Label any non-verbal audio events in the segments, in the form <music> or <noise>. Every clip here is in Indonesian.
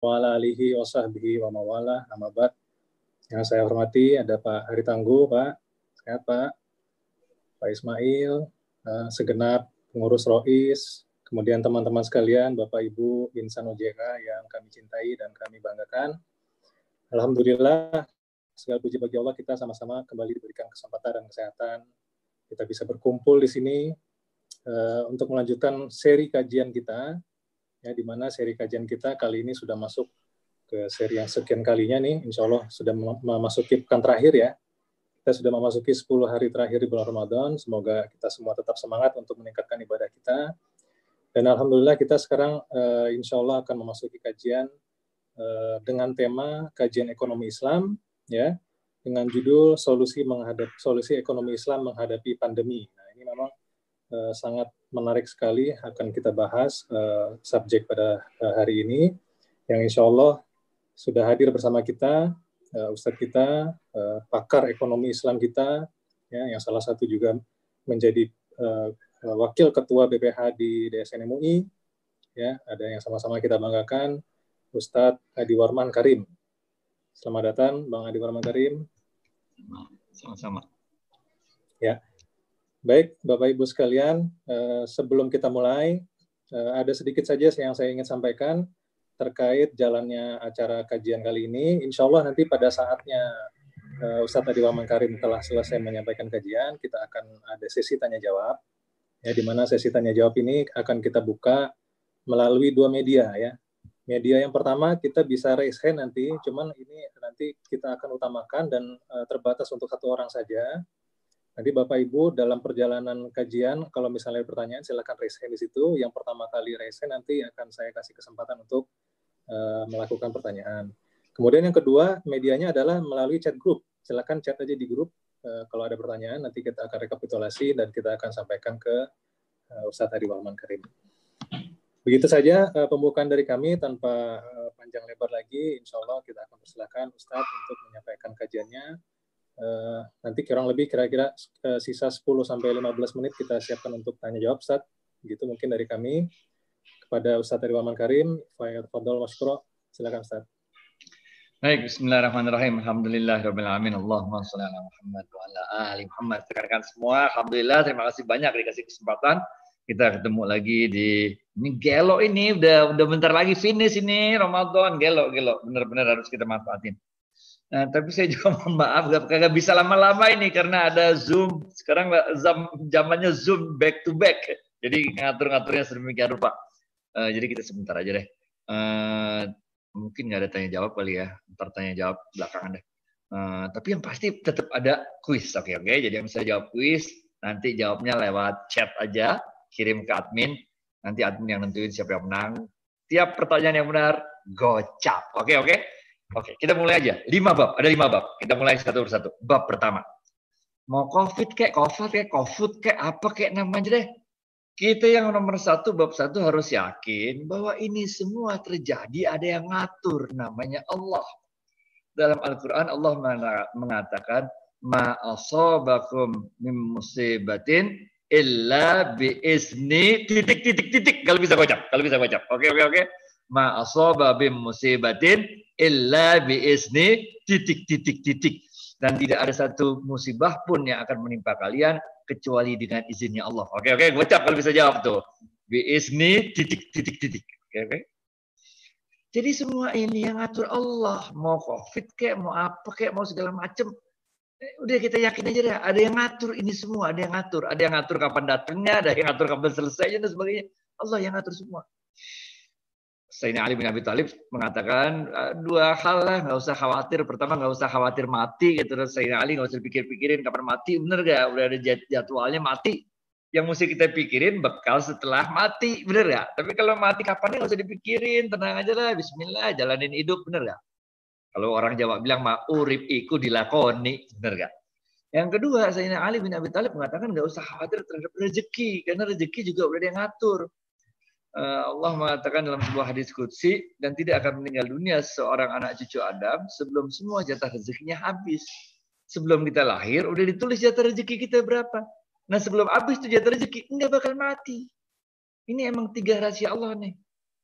wa ala alihi wa sahbihi wa mawala amabat. Yang saya hormati ada Pak Hari Tangguh, Pak. Sehat, Pak. Pak Ismail, uh, segenap pengurus Rois, kemudian teman-teman sekalian, Bapak Ibu insan OJK yang kami cintai dan kami banggakan. Alhamdulillah, segala puji bagi Allah kita sama-sama kembali diberikan kesempatan dan kesehatan. Kita bisa berkumpul di sini uh, untuk melanjutkan seri kajian kita ya di mana seri kajian kita kali ini sudah masuk ke seri yang sekian kalinya nih, insya Allah sudah memasuki pekan terakhir ya. Kita sudah memasuki 10 hari terakhir di bulan Ramadan. Semoga kita semua tetap semangat untuk meningkatkan ibadah kita. Dan Alhamdulillah kita sekarang uh, insya Allah akan memasuki kajian uh, dengan tema kajian ekonomi Islam, ya, dengan judul solusi menghadap solusi ekonomi Islam menghadapi pandemi. Nah ini memang uh, sangat menarik sekali akan kita bahas uh, subjek pada uh, hari ini yang insya Allah sudah hadir bersama kita uh, Ustadz kita uh, pakar ekonomi Islam kita ya yang salah satu juga menjadi uh, wakil ketua BPH di DSN MUI ya ada yang sama-sama kita banggakan Ustadz Adi Warman Karim. Selamat datang Bang Adi Warman Karim. Sama-sama. Ya Baik, Bapak Ibu sekalian, eh, sebelum kita mulai, eh, ada sedikit saja yang saya ingin sampaikan terkait jalannya acara kajian kali ini. Insya Allah nanti pada saatnya eh, Ustadz Adi Waman Karim telah selesai menyampaikan kajian, kita akan ada sesi tanya jawab. Ya, di mana sesi tanya jawab ini akan kita buka melalui dua media ya. Media yang pertama kita bisa raise hand nanti, cuman ini nanti kita akan utamakan dan terbatas untuk satu orang saja Nanti Bapak Ibu dalam perjalanan kajian, kalau misalnya ada pertanyaan, silakan raise hand di situ. Yang pertama kali raise hand nanti akan saya kasih kesempatan untuk uh, melakukan pertanyaan. Kemudian yang kedua, medianya adalah melalui chat group. Silakan chat aja di grup uh, kalau ada pertanyaan. Nanti kita akan rekapitulasi dan kita akan sampaikan ke uh, Ustadz Adi Wahman Karim. Begitu saja uh, pembukaan dari kami tanpa uh, panjang lebar lagi. Insya Allah kita akan persilakan Ustadz untuk menyampaikan kajiannya Uh, nanti kurang lebih kira-kira uh, sisa 10 sampai 15 menit kita siapkan untuk tanya jawab Ustaz. Gitu mungkin dari kami kepada Ustaz Waman Karim, Fadol Maskuro. Silakan Ustaz. Baik, bismillahirrahmanirrahim. Alhamdulillah rabbil alamin. Allahumma shalli ala Muhammad wa ala ali Muhammad. Rekan semua, alhamdulillah terima kasih banyak dikasih kesempatan. Kita ketemu lagi di ini gelo ini udah udah bentar lagi finish ini Ramadan gelo gelo benar-benar harus kita manfaatin. Nah, tapi saya juga <laughs> mohon maaf gak, bisa lama-lama ini karena ada Zoom. Sekarang zamannya Zoom back to back. Jadi ngatur-ngaturnya sedemikian rupa. Uh, jadi kita sebentar aja deh. Uh, mungkin nggak ada tanya jawab kali ya. Ntar tanya jawab belakangan deh. Uh, tapi yang pasti tetap ada kuis. Oke, okay, oke. Okay? Jadi yang bisa jawab kuis, nanti jawabnya lewat chat aja. Kirim ke admin. Nanti admin yang nentuin siapa yang menang. Tiap pertanyaan yang benar, gocap. Oke, okay, oke. Okay? Oke, kita mulai aja. Lima bab, ada lima bab. Kita mulai satu persatu. Bab pertama. Mau COVID kayak COVID kayak COVID kayak apa kayak namanya deh. Kita yang nomor satu, bab satu harus yakin bahwa ini semua terjadi ada yang ngatur namanya Allah. Dalam Al-Quran Allah mengatakan, Ma asobakum min musibatin illa biizni titik titik titik kalau bisa baca kalau bisa baca oke oke oke ma asaba bim musibatin illa biizni titik titik titik dan tidak ada satu musibah pun yang akan menimpa kalian kecuali dengan izinnya Allah. Oke oke, gocap kalau bisa jawab tuh. Biizni titik titik titik. Oke oke. Jadi semua ini yang ngatur Allah. Mau covid kayak mau apa kayak mau segala macam. Eh, udah kita yakin aja deh. Ada yang ngatur ini semua. Ada yang ngatur. Ada yang ngatur kapan datangnya. Ada yang ngatur kapan selesainya dan sebagainya. Allah yang ngatur semua. Sayyidina Ali bin Abi Thalib mengatakan ah, dua hal lah nggak usah khawatir. Pertama nggak usah khawatir mati gitu. Terus Sayyidina Ali nggak usah pikir-pikirin kapan mati. Bener gak udah ada jadwalnya mati. Yang mesti kita pikirin bekal setelah mati. Bener gak tapi kalau mati kapan nggak usah dipikirin. Tenang aja lah Bismillah jalanin hidup. Bener gak kalau orang Jawa bilang ma urip iku dilakoni bener gak yang kedua Sayyidina Ali bin Abi Thalib mengatakan nggak usah khawatir terhadap rezeki karena rezeki juga udah yang ngatur. Eh, Allah mengatakan dalam sebuah hadis kudsi dan tidak akan meninggal dunia seorang anak cucu Adam sebelum semua jatah rezekinya habis. Sebelum kita lahir udah ditulis jatah rezeki kita berapa. Nah sebelum habis tuh jatah rezeki nggak bakal mati. Ini emang tiga rahasia Allah nih.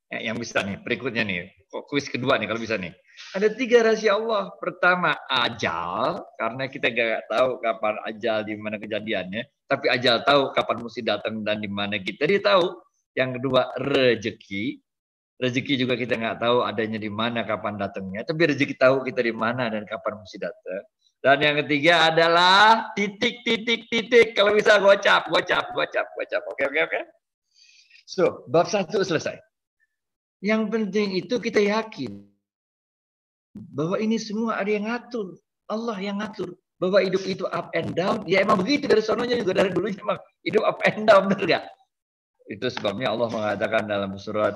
Ya, yang bisa nih, berikutnya nih, kuis kedua nih kalau bisa nih. Ada tiga rahasia Allah. Pertama, ajal, karena kita gak tahu kapan ajal, di mana kejadiannya. Tapi ajal tahu kapan mesti datang dan di mana kita. Dia tahu. Yang kedua, rezeki. Rezeki juga kita nggak tahu adanya di mana, kapan datangnya. Tapi rezeki tahu kita di mana dan kapan mesti datang. Dan yang ketiga adalah titik, titik, titik. Kalau bisa gocap, gocap, gocap, gocap. Oke, oke, oke. So, bab satu selesai. Yang penting itu kita yakin bahwa ini semua ada yang ngatur. Allah yang ngatur. Bahwa hidup itu up and down. Ya emang begitu dari sononya juga dari dulunya emang hidup up and down. Benar gak? Itu sebabnya Allah mengatakan dalam surat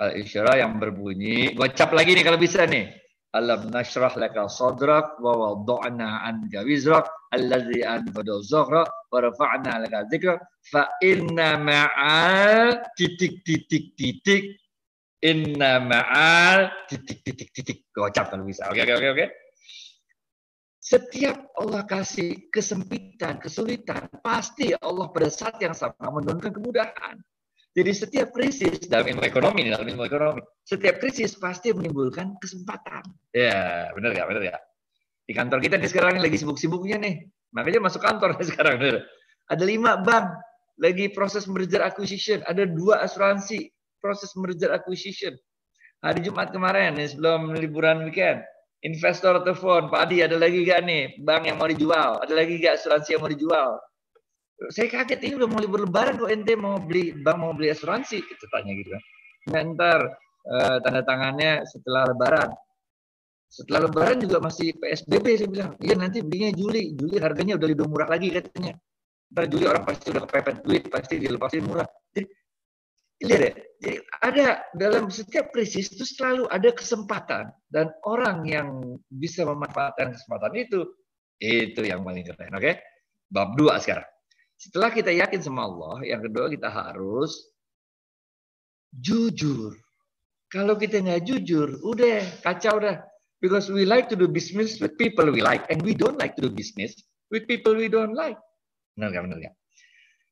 Al-Isra yang berbunyi. Gocap lagi nih kalau bisa nih. Alam nashrah laka sadrak wa wada'na anka wizrak allazi anfada zahra wa rafa'na laka dzikra fa inna ma'al titik titik titik inna ma'al titik titik titik gocap kalau bisa oke oke oke oke setiap Allah kasih kesempitan, kesulitan, pasti Allah pada saat yang sama menurunkan kemudahan. Jadi setiap krisis dalam ilmu ekonomi, dalam ilmu ekonomi, setiap krisis pasti menimbulkan kesempatan. Ya, benar ya, benar ya. Di kantor kita nih sekarang lagi sibuk-sibuknya nih. Makanya masuk kantor sekarang. Benar. Ada lima bank lagi proses merger acquisition. Ada dua asuransi proses merger acquisition. Hari Jumat kemarin nih sebelum liburan weekend. Investor telepon, Pak Adi ada lagi gak nih bank yang mau dijual? Ada lagi gak asuransi yang mau dijual? saya kaget ini udah mau libur lebaran kok ente mau beli bank mau beli asuransi kita tanya gitu kan. Ntar uh, tanda tangannya setelah lebaran. Setelah lebaran juga masih PSBB saya bilang. Iya nanti belinya Juli. Juli harganya udah lebih murah lagi katanya. Ntar Juli orang pasti udah kepepet duit pasti dilepasin murah. Jadi lihat jadi ada dalam setiap krisis itu selalu ada kesempatan dan orang yang bisa memanfaatkan kesempatan itu itu yang paling keren oke okay? bab dua sekarang setelah kita yakin sama Allah, yang kedua kita harus jujur. Kalau kita nggak jujur, udah kacau dah. Because we like to do business with people we like, and we don't like to do business with people we don't like. Benar nggak? Benar nggak?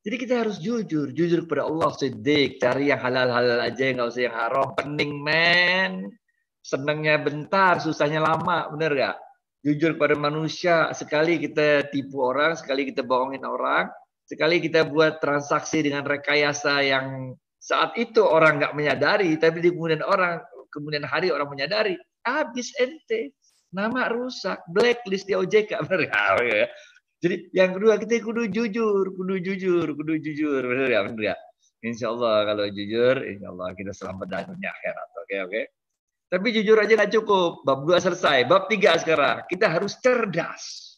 Jadi kita harus jujur, jujur kepada Allah, sedik, cari yang halal-halal aja, nggak usah yang haram. Pening, men. Senangnya bentar, susahnya lama, benar nggak? Jujur pada manusia, sekali kita tipu orang, sekali kita bohongin orang, Sekali kita buat transaksi dengan rekayasa yang saat itu orang nggak menyadari, tapi di kemudian orang kemudian hari orang menyadari, habis ente, nama rusak, blacklist di OJK. Ya? <laughs> Jadi yang kedua kita kudu jujur, kudu jujur, kudu jujur, benar ya, benar ya. Insya Allah kalau jujur, insya Allah kita selamat dan dunia akhirat. Oke oke. Tapi jujur aja nggak cukup. Bab dua selesai. Bab tiga sekarang. Kita harus cerdas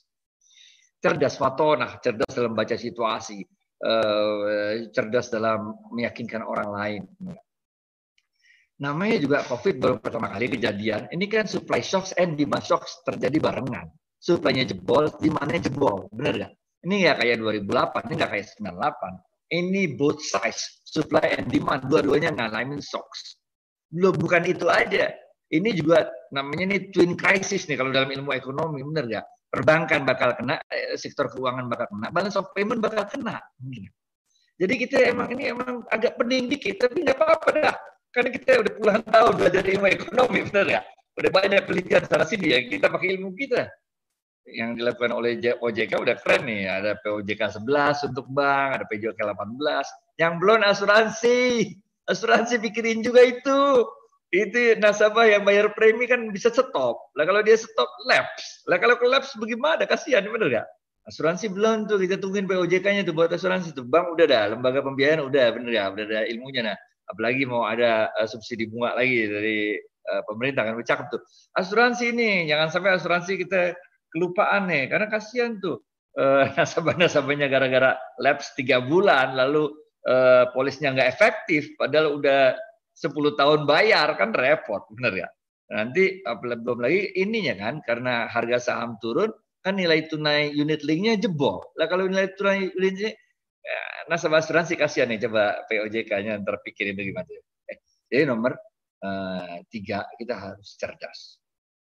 cerdas fatonah, cerdas dalam baca situasi, eh, cerdas dalam meyakinkan orang lain. Namanya juga COVID baru pertama kali kejadian. Ini kan supply shocks and demand shocks terjadi barengan. Supply-nya jebol, demandnya jebol. Benar nggak? Ini nggak kayak 2008, ini nggak kayak 98. Ini both sides, supply and demand, dua-duanya ngalamin shocks. Belum bukan itu aja. Ini juga namanya ini twin crisis nih kalau dalam ilmu ekonomi, benar nggak? perbankan bakal kena, eh, sektor keuangan bakal kena, balance of payment bakal kena. Jadi kita emang ini emang agak pening dikit, tapi nggak apa-apa dah. Karena kita udah puluhan tahun belajar ilmu ekonomi, benar ya? Udah banyak penelitian sana sini ya, kita pakai ilmu kita. Yang dilakukan oleh OJK udah keren nih, ada POJK 11 untuk bank, ada PJK 18. Yang belum asuransi, asuransi pikirin juga itu itu nasabah yang bayar premi kan bisa stop. Lah kalau dia stop lapse. Lah kalau lapse bagaimana? Kasihan bener gak? Asuransi belum tuh kita tungguin POJK-nya tuh buat asuransi tuh. Bank udah dah, lembaga pembiayaan udah bener ya, udah ada ilmunya nah. Apalagi mau ada uh, subsidi bunga lagi dari uh, pemerintah kan cakep tuh. Asuransi ini jangan sampai asuransi kita kelupaan nih karena kasihan tuh uh, <laughs> nasabah-nasabahnya gara-gara lapse tiga bulan lalu uh, polisnya nggak efektif padahal udah 10 tahun bayar kan repot, benar ya? Nanti belum lagi ininya kan karena harga saham turun kan nilai tunai unit linknya jebol. Lah kalau nilai tunai linknya ya, nasabah asuransi kasihan nih coba POJK-nya ntar pikirin bagaimana. Eh, jadi nomor uh, tiga kita harus cerdas.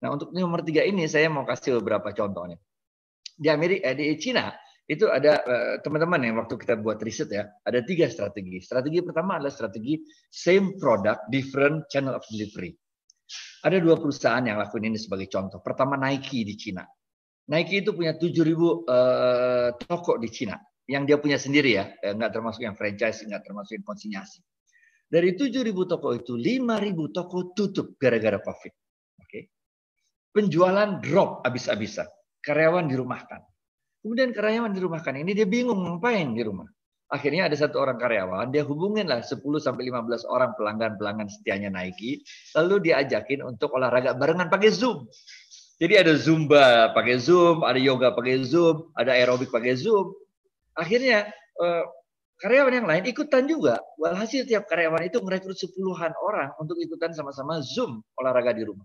Nah untuk nomor tiga ini saya mau kasih beberapa contoh nih. Di Amerika, eh, di Cina itu ada eh, teman-teman yang waktu kita buat riset ya, ada tiga strategi. Strategi pertama adalah strategi same product, different channel of delivery. Ada dua perusahaan yang lakuin ini sebagai contoh. Pertama Nike di Cina. Nike itu punya 7.000 uh, toko di Cina yang dia punya sendiri ya, eh, nggak termasuk yang franchise, nggak termasuk yang konsinyasi. Dari 7.000 toko itu 5.000 toko tutup gara-gara COVID. Penjualan drop habis-habisan. Karyawan dirumahkan Kemudian karyawan di dirumahkan ini dia bingung ngapain di rumah. Akhirnya ada satu orang karyawan, dia hubungin lah 10 sampai 15 orang pelanggan-pelanggan setianya Nike, lalu dia ajakin untuk olahraga barengan pakai Zoom. Jadi ada Zumba pakai Zoom, ada yoga pakai Zoom, ada aerobik pakai Zoom. Akhirnya eh, karyawan yang lain ikutan juga. Walhasil tiap karyawan itu merekrut sepuluhan orang untuk ikutan sama-sama Zoom olahraga di rumah.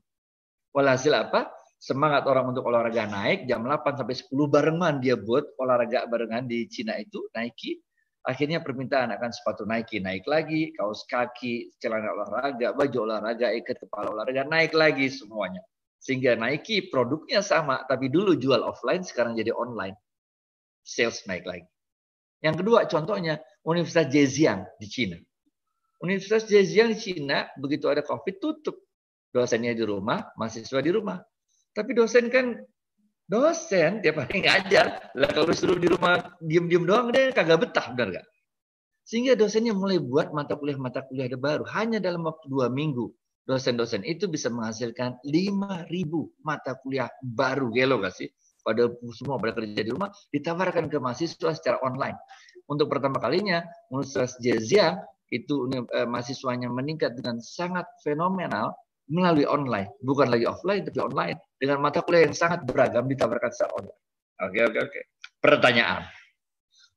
Walhasil apa? semangat orang untuk olahraga naik jam 8 sampai 10 barengan dia buat olahraga barengan di Cina itu Nike akhirnya permintaan akan sepatu Nike naik lagi kaos kaki celana olahraga baju olahraga ikat kepala olahraga naik lagi semuanya. Sehingga Nike produknya sama tapi dulu jual offline sekarang jadi online. Sales naik lagi. Yang kedua contohnya Universitas Zhejiang di Cina. Universitas Zhejiang di Cina begitu ada COVID tutup dosennya di rumah mahasiswa di rumah tapi dosen kan dosen tiap hari ngajar. Lah kalau suruh di rumah diem-diem doang dia kagak betah, benar gak? Sehingga dosennya mulai buat mata kuliah-mata kuliah baru. Hanya dalam waktu dua minggu, dosen-dosen itu bisa menghasilkan 5.000 mata kuliah baru. Gelo gak sih? Pada semua pada kerja di rumah, ditawarkan ke mahasiswa secara online. Untuk pertama kalinya, Universitas Jezia itu eh, mahasiswanya meningkat dengan sangat fenomenal melalui online, bukan lagi offline tapi online dengan mata kuliah yang sangat beragam ditawarkan secara online. Oke oke oke. Pertanyaan,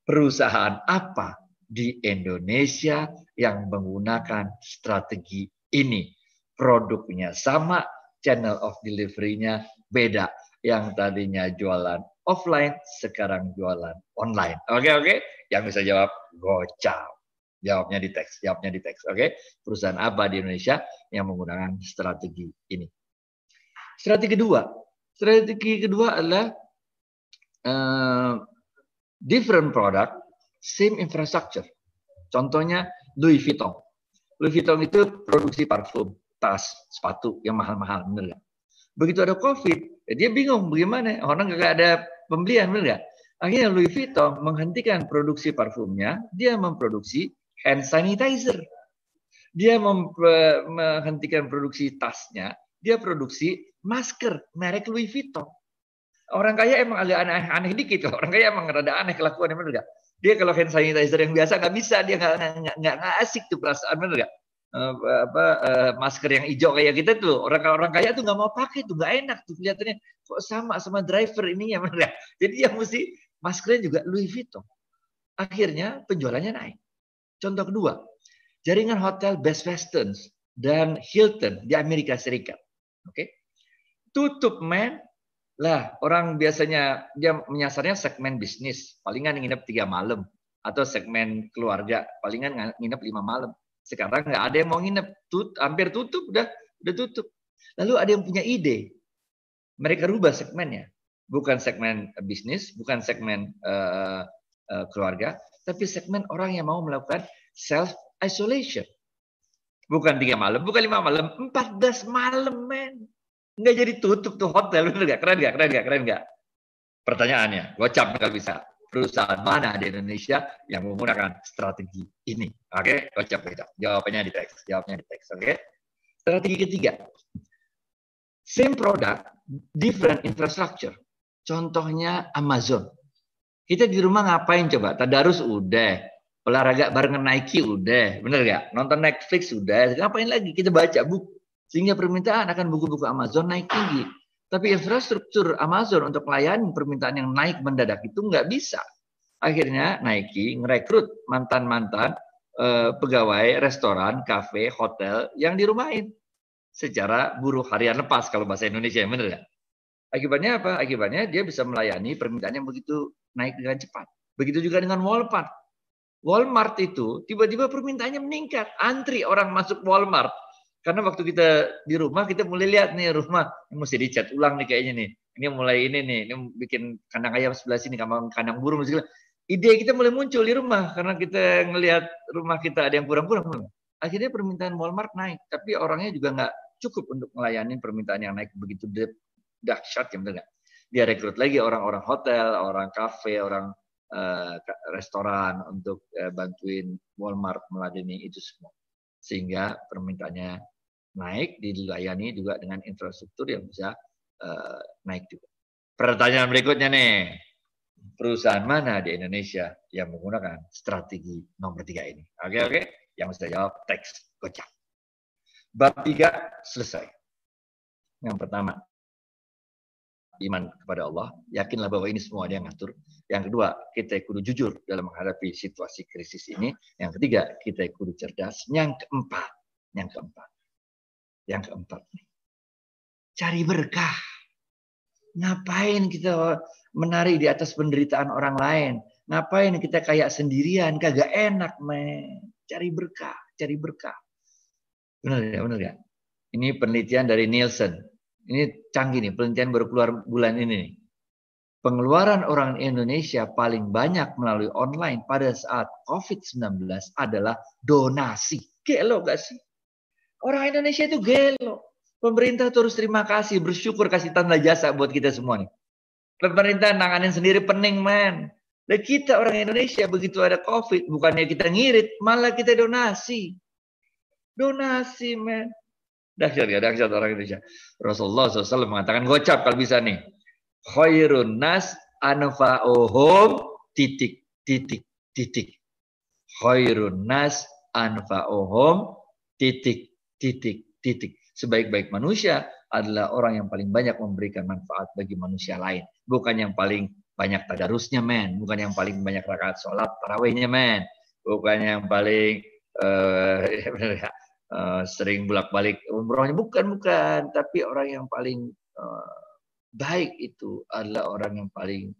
perusahaan apa di Indonesia yang menggunakan strategi ini? Produknya sama, channel of delivery-nya beda. Yang tadinya jualan offline, sekarang jualan online. Oke oke. Yang bisa jawab gocap. Jawabnya di teks, jawabnya di teks. Oke, okay? perusahaan apa di Indonesia yang menggunakan strategi ini? Strategi kedua, strategi kedua adalah uh, different product, same infrastructure. Contohnya Louis Vuitton. Louis Vuitton itu produksi parfum, tas, sepatu yang mahal-mahal, benar nggak? Begitu ada COVID, ya dia bingung bagaimana orang nggak ada pembelian, benar nggak? Akhirnya Louis Vuitton menghentikan produksi parfumnya, dia memproduksi hand sanitizer. Dia menghentikan produksi tasnya, dia produksi masker merek Louis Vuitton. Orang kaya emang agak aneh-aneh dikit. Orang kaya emang rada aneh kelakuan, bener gak? Dia kalau hand sanitizer yang biasa nggak bisa, dia nggak asik tuh perasaan, bener gak? Uh, apa uh, masker yang hijau kayak kita tuh orang orang kaya tuh nggak mau pakai tuh nggak enak tuh kelihatannya kok sama sama driver ini <laughs> ya bener gak? Jadi yang mesti maskernya juga Louis Vuitton. Akhirnya penjualannya naik. Contoh kedua, jaringan hotel Best Western dan Hilton di Amerika Serikat. Oke. Okay? Tutup men. Lah, orang biasanya dia menyasarnya segmen bisnis, palingan nginep tiga malam atau segmen keluarga, palingan nginep lima malam. Sekarang nggak ada yang mau nginep, tut, hampir tutup, udah udah tutup. Lalu ada yang punya ide, mereka rubah segmennya, bukan segmen bisnis, bukan segmen uh, uh, keluarga, tapi segmen orang yang mau melakukan self isolation. Bukan tiga malam, bukan lima malam, empat belas malam, men. Nggak jadi tutup tuh hotel, bener gak? Keren gak? Keren gak? Keren gak? Pertanyaannya, gocap nggak bisa. Perusahaan mana di Indonesia yang menggunakan strategi ini? Oke, okay? gocap gocap. Jawabannya di teks. Jawabnya di teks. Oke. Okay? Strategi ketiga, same product, different infrastructure. Contohnya Amazon. Kita di rumah ngapain coba? Tadarus udah. Olahraga barengan Nike udah. Bener gak? Nonton Netflix udah. Ngapain lagi? Kita baca buku. Sehingga permintaan akan buku-buku Amazon naik tinggi. Tapi infrastruktur Amazon untuk melayani permintaan yang naik mendadak itu nggak bisa. Akhirnya Nike ngerekrut mantan-mantan eh, pegawai restoran, kafe, hotel yang dirumahin secara buruh harian lepas kalau bahasa Indonesia, bener gak? Akibatnya apa? Akibatnya dia bisa melayani permintaan yang begitu naik dengan cepat. Begitu juga dengan Walmart. Walmart itu tiba-tiba permintaannya meningkat. Antri orang masuk Walmart. Karena waktu kita di rumah kita mulai lihat nih rumah ini mesti dicat ulang nih kayaknya nih. Ini mulai ini nih, ini bikin kandang ayam sebelah sini, kandang kandang burung segala. Ide kita mulai muncul di rumah karena kita ngelihat rumah kita ada yang kurang-kurang. Akhirnya permintaan Walmart naik, tapi orangnya juga nggak cukup untuk melayani permintaan yang naik begitu dahsyat ya benar Dia rekrut lagi orang-orang hotel, orang kafe, orang uh, restoran untuk uh, bantuin Walmart melayani itu semua. Sehingga permintaannya naik dilayani juga dengan infrastruktur yang bisa uh, naik juga. Pertanyaan berikutnya nih, perusahaan mana di Indonesia yang menggunakan strategi nomor tiga ini? Oke oke, yang bisa jawab teks kocak. Bab tiga selesai. Yang pertama, iman kepada Allah, yakinlah bahwa ini semua dia yang ngatur. Yang kedua, kita kudu jujur dalam menghadapi situasi krisis ini. Yang ketiga, kita kudu cerdas. Yang keempat, yang keempat, yang keempat nih. Cari berkah. Ngapain kita menari di atas penderitaan orang lain? Ngapain kita kayak sendirian? Kagak enak, men. Cari berkah, cari berkah. Benar ya, benar ya. Ini penelitian dari Nielsen. Ini canggih nih, penelitian baru keluar bulan ini nih. Pengeluaran orang Indonesia paling banyak melalui online pada saat COVID-19 adalah donasi. Gelo gak sih? Orang Indonesia itu gelo. Pemerintah terus terima kasih, bersyukur kasih tanda jasa buat kita semua nih. Pemerintah nanganin sendiri pening, man. Dan kita orang Indonesia begitu ada COVID, bukannya kita ngirit, malah kita donasi. Donasi, man. Dahsyat ya, dahsyat orang Indonesia. Rasulullah SAW mengatakan, gocap kalau bisa nih. Khairun nas anfa'uhum titik, titik, titik. Khairun nas anfa'uhum titik, titik, titik. Sebaik-baik manusia adalah orang yang paling banyak memberikan manfaat bagi manusia lain. Bukan yang paling banyak tadarusnya, men. Bukan yang paling banyak rakaat sholat tarawihnya, men. Bukan yang paling <laughs> uh, uh, sering bolak-balik umrohnya. Bukan, bukan. Tapi orang yang paling uh, baik itu adalah orang yang paling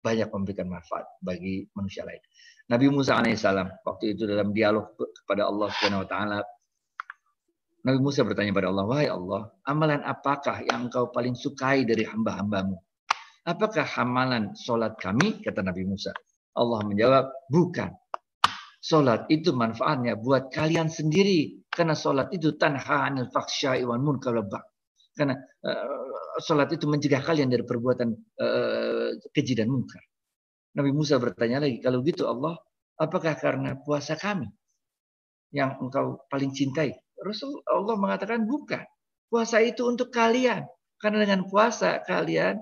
banyak memberikan manfaat bagi manusia lain. Nabi Musa alaihissalam waktu itu dalam dialog kepada Allah Subhanahu wa taala Nabi Musa bertanya pada Allah, "Wahai Allah, amalan apakah yang engkau paling sukai dari hamba-hambamu?" Apakah amalan solat kami? Kata Nabi Musa. Allah menjawab, bukan. Solat itu manfaatnya buat kalian sendiri. Karena solat itu tanha anil faksya iwan munkar Karena uh, solat itu mencegah kalian dari perbuatan uh, keji dan munkar. Nabi Musa bertanya lagi, kalau gitu Allah, apakah karena puasa kami yang engkau paling cintai? Rasul Allah mengatakan bukan. Puasa itu untuk kalian. Karena dengan puasa kalian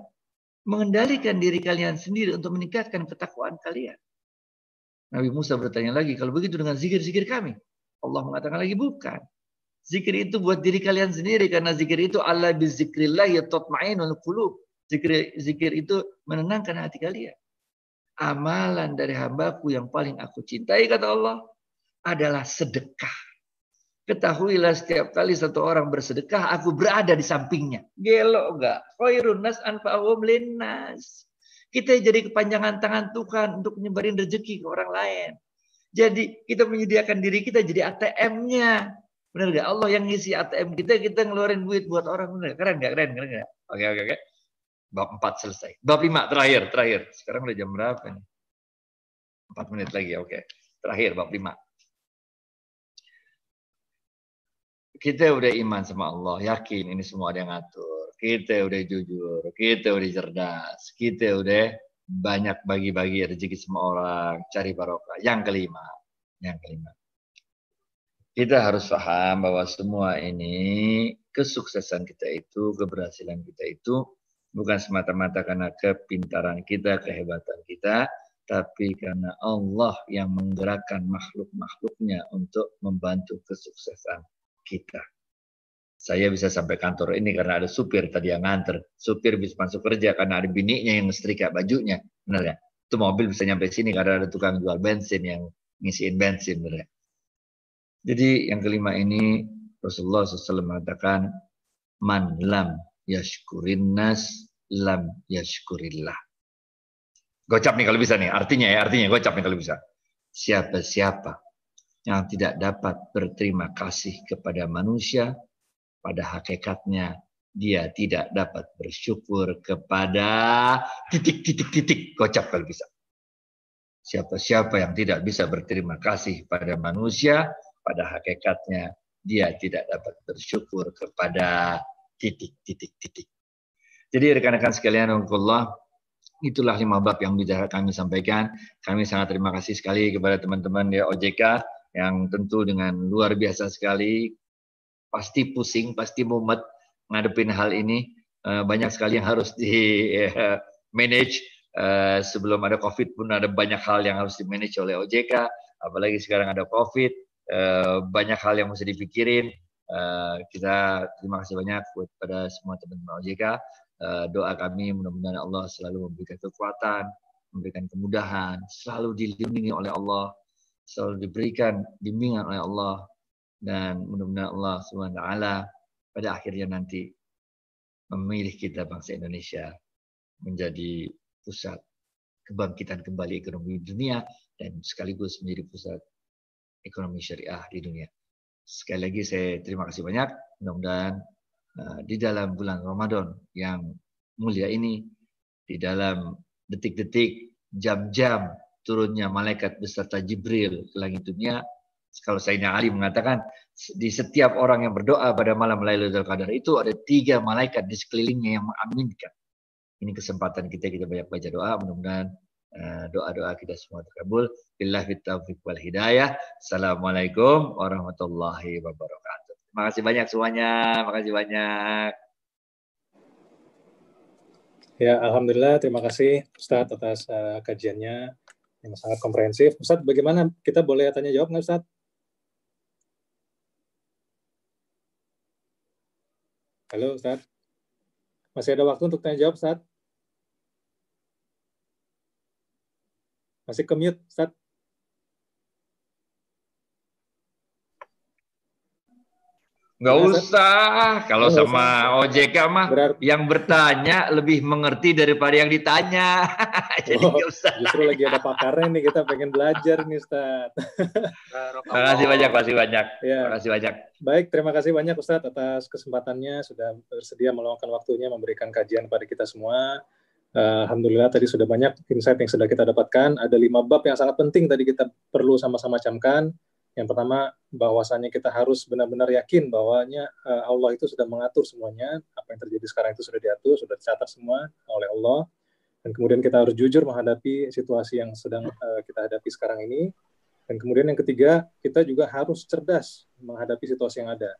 mengendalikan diri kalian sendiri untuk meningkatkan ketakwaan kalian. Nabi Musa bertanya lagi, kalau begitu dengan zikir-zikir kami? Allah mengatakan lagi bukan. Zikir itu buat diri kalian sendiri karena zikir itu Allah bizikrillah ya tatmainul qulub. Zikir zikir itu menenangkan hati kalian. Amalan dari hambaku yang paling aku cintai kata Allah adalah sedekah. Ketahuilah setiap kali satu orang bersedekah, aku berada di sampingnya. Gelo enggak? Khairun nas anfa'hum linnas. Kita jadi kepanjangan tangan Tuhan untuk menyebarin rezeki ke orang lain. Jadi kita menyediakan diri kita jadi ATM-nya. Benar gak? Allah yang ngisi ATM kita, kita ngeluarin duit buat orang. Benar Keren gak? Keren, keren gak? Oke, oke, oke. Bab 4 selesai. Bab 5 terakhir, terakhir. Sekarang udah jam berapa nih? 4 menit lagi, oke. Terakhir, bab 5. kita udah iman sama Allah, yakin ini semua ada yang ngatur. Kita udah jujur, kita udah cerdas, kita udah banyak bagi-bagi rezeki semua orang, cari barokah. Yang kelima, yang kelima. Kita harus paham bahwa semua ini kesuksesan kita itu, keberhasilan kita itu bukan semata-mata karena kepintaran kita, kehebatan kita, tapi karena Allah yang menggerakkan makhluk-makhluknya untuk membantu kesuksesan kita. Saya bisa sampai kantor ini karena ada supir tadi yang nganter. Supir bisa masuk kerja karena ada bininya yang setrika bajunya. Benar ya? Itu mobil bisa nyampe sini karena ada tukang jual bensin yang ngisiin bensin. Benar ya? Jadi yang kelima ini Rasulullah SAW mengatakan man lam yashkurin nas lam yashkurillah. Gocap nih kalau bisa nih, artinya ya, artinya gocap nih kalau bisa. Siapa-siapa yang tidak dapat berterima kasih kepada manusia, pada hakikatnya dia tidak dapat bersyukur kepada titik-titik-titik kocap kalau bisa. Siapa-siapa yang tidak bisa berterima kasih pada manusia, pada hakikatnya dia tidak dapat bersyukur kepada titik-titik-titik. Jadi rekan-rekan sekalian, Allah, itulah lima bab yang bisa kami sampaikan. Kami sangat terima kasih sekali kepada teman-teman di OJK yang tentu dengan luar biasa sekali, pasti pusing, pasti mumet ngadepin hal ini. Eh, banyak sekali yang harus di eh, <laughs> manage Eh, sebelum ada COVID pun ada banyak hal yang harus dimanage oleh OJK, apalagi sekarang ada COVID, uh, banyak hal yang mesti dipikirin. Kita terima kasih banyak kepada semua teman-teman OJK. Doa kami mudah-mudahan Allah selalu memberikan kekuatan, memberikan kemudahan, selalu dilindungi oleh Allah, selalu diberikan bimbingan oleh Allah, dan mudah-mudahan Allah SWT pada akhirnya nanti memilih kita bangsa Indonesia menjadi pusat kebangkitan kembali ekonomi dunia dan sekaligus menjadi pusat ekonomi syariah di dunia. Sekali lagi saya terima kasih banyak. Mudah-mudahan uh, di dalam bulan Ramadan yang mulia ini, di dalam detik-detik, jam-jam turunnya malaikat beserta Jibril ke langit dunia, kalau Sayyidina Ali mengatakan di setiap orang yang berdoa pada malam Lailatul Qadar itu ada tiga malaikat di sekelilingnya yang mengaminkan. Ini kesempatan kita kita banyak baca doa. Mudah-mudahan uh, doa-doa kita semua terkabul. Billahi taufiq wal hidayah. Assalamualaikum warahmatullahi wabarakatuh. Terima kasih banyak semuanya. Terima kasih banyak. Ya alhamdulillah. Terima kasih Ustadz atas uh, kajiannya yang sangat komprehensif. Ustadz bagaimana? Kita boleh tanya jawab nggak Ustadz Halo Ustadz. Masih ada waktu untuk tanya jawab, Ustaz? Masih ke mute, Ustaz. Nggak usah. Kalau sama OJK mah Berarti... yang bertanya lebih mengerti daripada yang ditanya. <laughs> Jadi oh, usah. Justru lagi ada pakarnya nih kita pengen belajar nih Ustaz. terima kasih banyak, terima kasih banyak. Ya. Terima kasih banyak. Baik, terima kasih banyak Ustaz atas kesempatannya sudah bersedia meluangkan waktunya memberikan kajian pada kita semua. Eh, Alhamdulillah tadi sudah banyak insight yang sudah kita dapatkan. Ada lima bab yang sangat penting tadi kita perlu sama-sama camkan. Yang pertama, bahwasannya kita harus benar-benar yakin bahwanya uh, Allah itu sudah mengatur semuanya. Apa yang terjadi sekarang itu sudah diatur, sudah dicatat semua oleh Allah. Dan kemudian kita harus jujur menghadapi situasi yang sedang uh, kita hadapi sekarang ini. Dan kemudian yang ketiga, kita juga harus cerdas menghadapi situasi yang ada.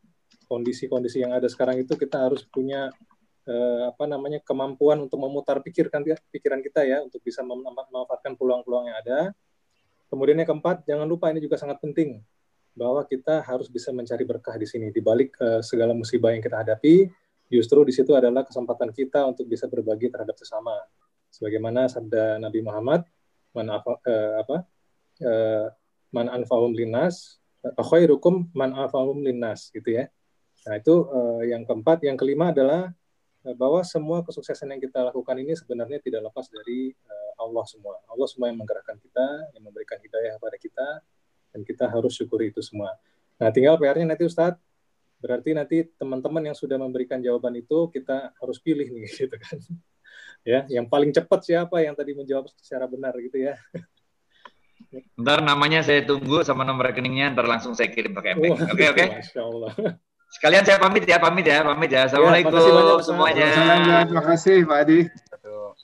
Kondisi-kondisi yang ada sekarang itu kita harus punya eh, apa namanya kemampuan untuk memutar pikirkan pikiran kita ya untuk bisa memanfaatkan peluang-peluang yang ada. Kemudian yang keempat, jangan lupa ini juga sangat penting bahwa kita harus bisa mencari berkah di sini di balik eh, segala musibah yang kita hadapi. Justru di situ adalah kesempatan kita untuk bisa berbagi terhadap sesama. Sebagaimana sabda Nabi Muhammad, man apa, eh, apa eh, man anfa'um linnas, khairukum man anfa'um linnas gitu ya. Nah, itu eh, yang keempat, yang kelima adalah Eh, bahwa semua kesuksesan yang kita lakukan ini sebenarnya tidak lepas dari uh, Allah semua. Allah semua yang menggerakkan kita, yang memberikan hidayah kepada kita, dan kita harus syukuri itu semua. Nah, tinggal PR-nya nanti Ustadz, berarti nanti teman-teman yang sudah memberikan jawaban itu kita harus pilih nih, <laughs> gitu kan. ya, yang paling cepat siapa yang tadi menjawab secara benar gitu ya. Ntar namanya saya tunggu sama nomor rekeningnya, ntar langsung saya kirim pakai Oke, oke. Okay, okay? Masya Allah. Sekalian saya pamit ya, pamit ya, pamit ya. Assalamualaikum ya, banyak, semuanya. Terima kasih Pak Adi.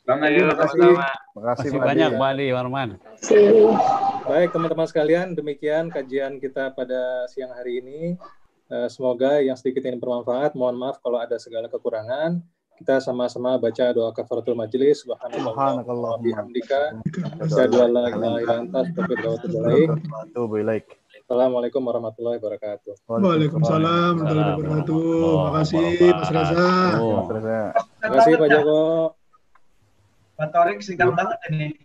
Bang Adi, terima kasih. Terima kasih banyak Pak Adi, Warman. Baik teman-teman sekalian, demikian kajian kita pada siang hari ini. Eh, semoga yang sedikit ini bermanfaat. Mohon maaf kalau ada segala kekurangan. Kita sama-sama baca doa kafaratul majelis. Subhanallah. Bihamdika. Ilaha anta astaghfiruka. Assalamualaikum warahmatullahi wabarakatuh. Waalaikumsalam warahmatullahi wabarakatuh. Terima kasih Mas Reza. Terima kasih Pak Joko. Pak Torik singkat banget ini.